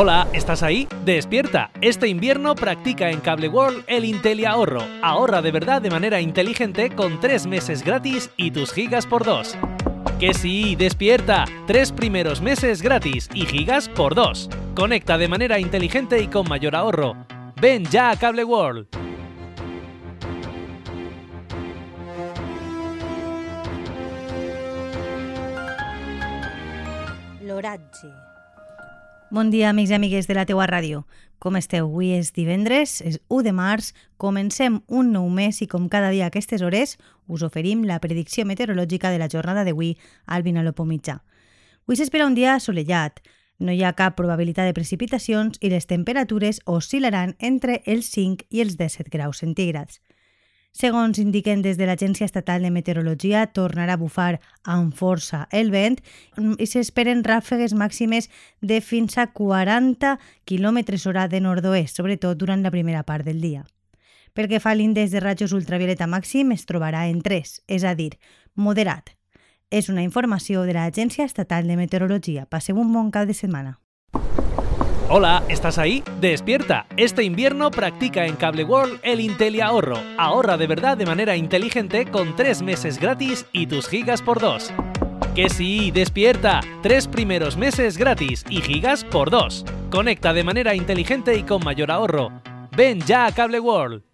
Hola, ¿estás ahí? Despierta. Este invierno practica en Cable World el Inteli Ahorro. Ahorra de verdad de manera inteligente con 3 meses gratis y tus gigas por 2. Que sí, despierta. Tres primeros meses gratis y gigas por 2. Conecta de manera inteligente y con mayor ahorro. Ven ya a Cable World. Bon dia, amics i amigues de la teua ràdio. Com esteu? Avui és divendres, és 1 de març, comencem un nou mes i com cada dia a aquestes hores us oferim la predicció meteorològica de la jornada d'avui al Vinalopó mitjà. Avui s'espera un dia assolellat, no hi ha cap probabilitat de precipitacions i les temperatures oscil·laran entre els 5 i els 17 graus centígrads. Segons indiquen des de l'Agència Estatal de Meteorologia, tornarà a bufar amb força el vent i s'esperen ràfegues màximes de fins a 40 km hora de nord-oest, sobretot durant la primera part del dia. Pel que fa a l'índex de rajos ultravioleta màxim, es trobarà en 3, és a dir, moderat. És una informació de l'Agència Estatal de Meteorologia. Passeu un bon cap de setmana. Hola, ¿estás ahí? Despierta. Este invierno practica en Cable World el Inteli Ahorro. Ahorra de verdad de manera inteligente con 3 meses gratis y tus gigas por 2. Que sí, despierta. Tres primeros meses gratis y gigas por 2. Conecta de manera inteligente y con mayor ahorro. Ven ya a Cable World.